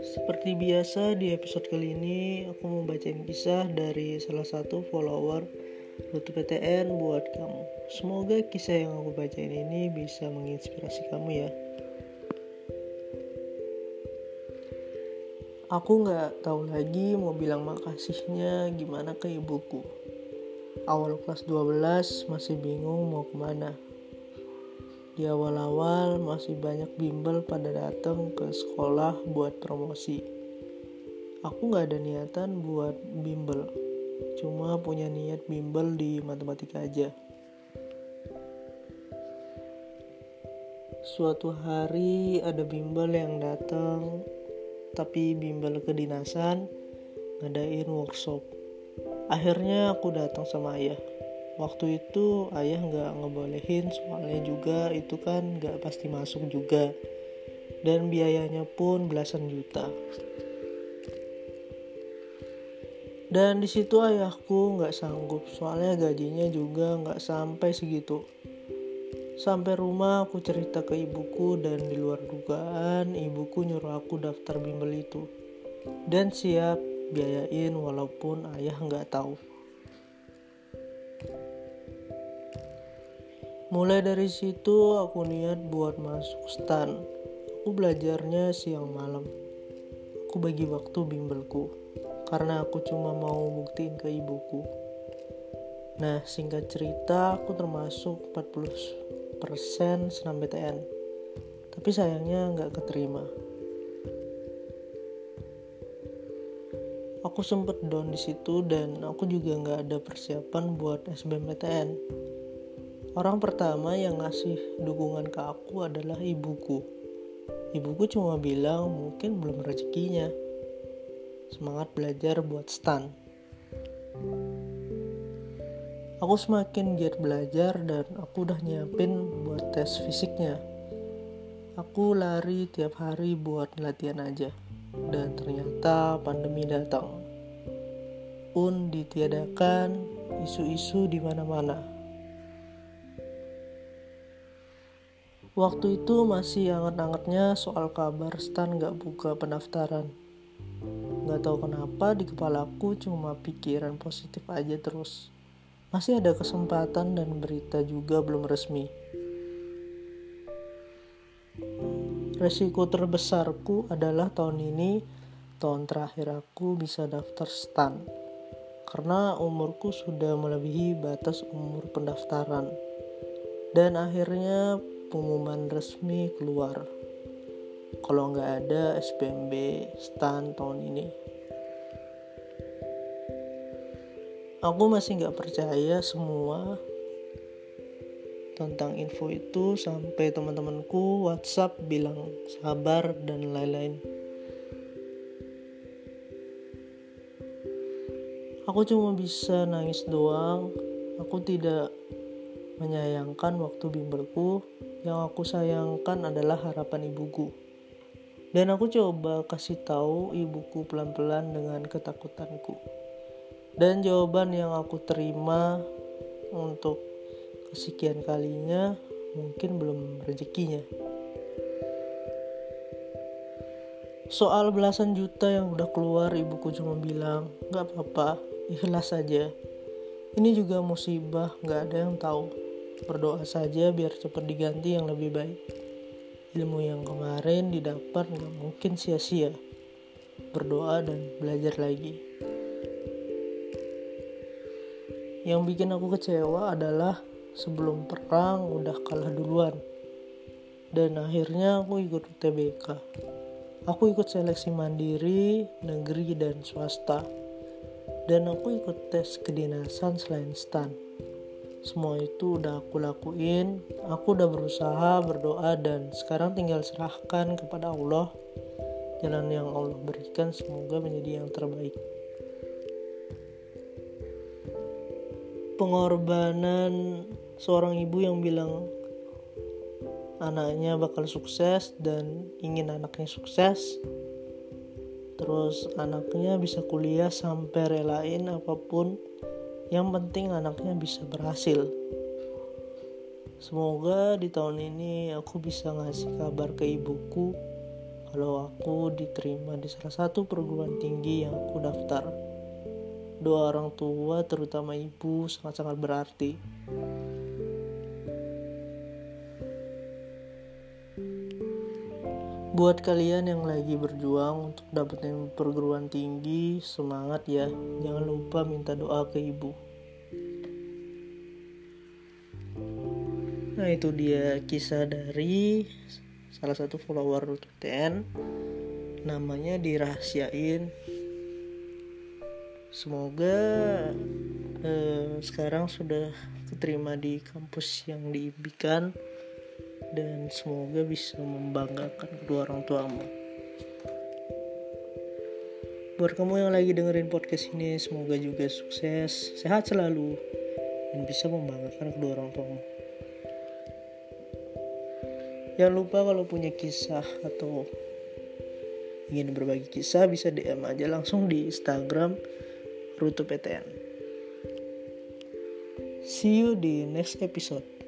Seperti biasa di episode kali ini aku mau bacain kisah dari salah satu follower Rute PTN buat kamu. Semoga kisah yang aku bacain ini bisa menginspirasi kamu ya. Aku nggak tahu lagi mau bilang makasihnya gimana ke ibuku. Awal kelas 12 masih bingung mau ke mana di awal-awal masih banyak bimbel pada datang ke sekolah buat promosi. Aku nggak ada niatan buat bimbel, cuma punya niat bimbel di matematika aja. Suatu hari ada bimbel yang datang, tapi bimbel kedinasan ngadain workshop. Akhirnya aku datang sama ayah waktu itu ayah nggak ngebolehin soalnya juga itu kan nggak pasti masuk juga. Dan biayanya pun belasan juta. Dan di situ ayahku nggak sanggup soalnya gajinya juga nggak sampai segitu. Sampai rumah aku cerita ke ibuku dan di luar dugaan ibuku nyuruh aku daftar bimbel itu. Dan siap biayain walaupun ayah nggak tahu Mulai dari situ aku niat buat masuk stan. Aku belajarnya siang malam. Aku bagi waktu bimbelku karena aku cuma mau buktiin ke ibuku. Nah, singkat cerita aku termasuk 40% senam BTN. Tapi sayangnya nggak keterima. Aku sempet down di situ dan aku juga nggak ada persiapan buat SBMPTN Orang pertama yang ngasih dukungan ke aku adalah ibuku. Ibuku cuma bilang mungkin belum rezekinya. Semangat belajar buat stan. Aku semakin giat belajar dan aku udah nyiapin buat tes fisiknya. Aku lari tiap hari buat latihan aja. Dan ternyata pandemi datang. Un ditiadakan, isu-isu di mana-mana Waktu itu masih anget-angetnya soal kabar Stan gak buka pendaftaran. Gak tahu kenapa di kepalaku cuma pikiran positif aja terus. Masih ada kesempatan dan berita juga belum resmi. Resiko terbesarku adalah tahun ini tahun terakhir aku bisa daftar STAN karena umurku sudah melebihi batas umur pendaftaran dan akhirnya pengumuman resmi keluar. Kalau nggak ada SPMB STAN tahun ini. Aku masih nggak percaya semua tentang info itu sampai teman-temanku WhatsApp bilang sabar dan lain-lain. Aku cuma bisa nangis doang. Aku tidak menyayangkan waktu bimbelku yang aku sayangkan adalah harapan ibuku. Dan aku coba kasih tahu ibuku pelan-pelan dengan ketakutanku. Dan jawaban yang aku terima untuk kesekian kalinya mungkin belum rezekinya. Soal belasan juta yang udah keluar, ibuku cuma bilang, gak apa-apa, ikhlas saja. Ini juga musibah, gak ada yang tahu. Berdoa saja biar cepat diganti yang lebih baik. Ilmu yang kemarin didapat nggak mungkin sia-sia. Berdoa dan belajar lagi. Yang bikin aku kecewa adalah sebelum perang udah kalah duluan. Dan akhirnya aku ikut UTBK. Aku ikut seleksi mandiri, negeri, dan swasta. Dan aku ikut tes kedinasan selain STAN semua itu udah aku lakuin aku udah berusaha berdoa dan sekarang tinggal serahkan kepada Allah jalan yang Allah berikan. Semoga menjadi yang terbaik. Pengorbanan seorang ibu yang bilang anaknya bakal sukses dan ingin anaknya sukses terus anaknya bisa kuliah sampai relain apa pun yang penting anaknya bisa berhasil. Semoga di tahun ini aku bisa ngasih kabar ke ibuku kalau aku diterima di salah satu perguruan tinggi yang aku daftar. Doa orang tua, terutama ibu, sangat-sangat berarti. Buat kalian yang lagi berjuang untuk dapetin perguruan tinggi, semangat ya. Jangan lupa minta doa ke ibu. Nah itu dia kisah dari salah satu follower TN namanya dirahasiain semoga eh, sekarang sudah keterima di kampus yang diimpikan dan semoga bisa membanggakan kedua orang tuamu. Buat kamu yang lagi dengerin podcast ini, semoga juga sukses, sehat selalu, dan bisa membanggakan kedua orang tuamu. Jangan lupa kalau punya kisah atau ingin berbagi kisah bisa DM aja langsung di Instagram Rutu PTN. See you di next episode.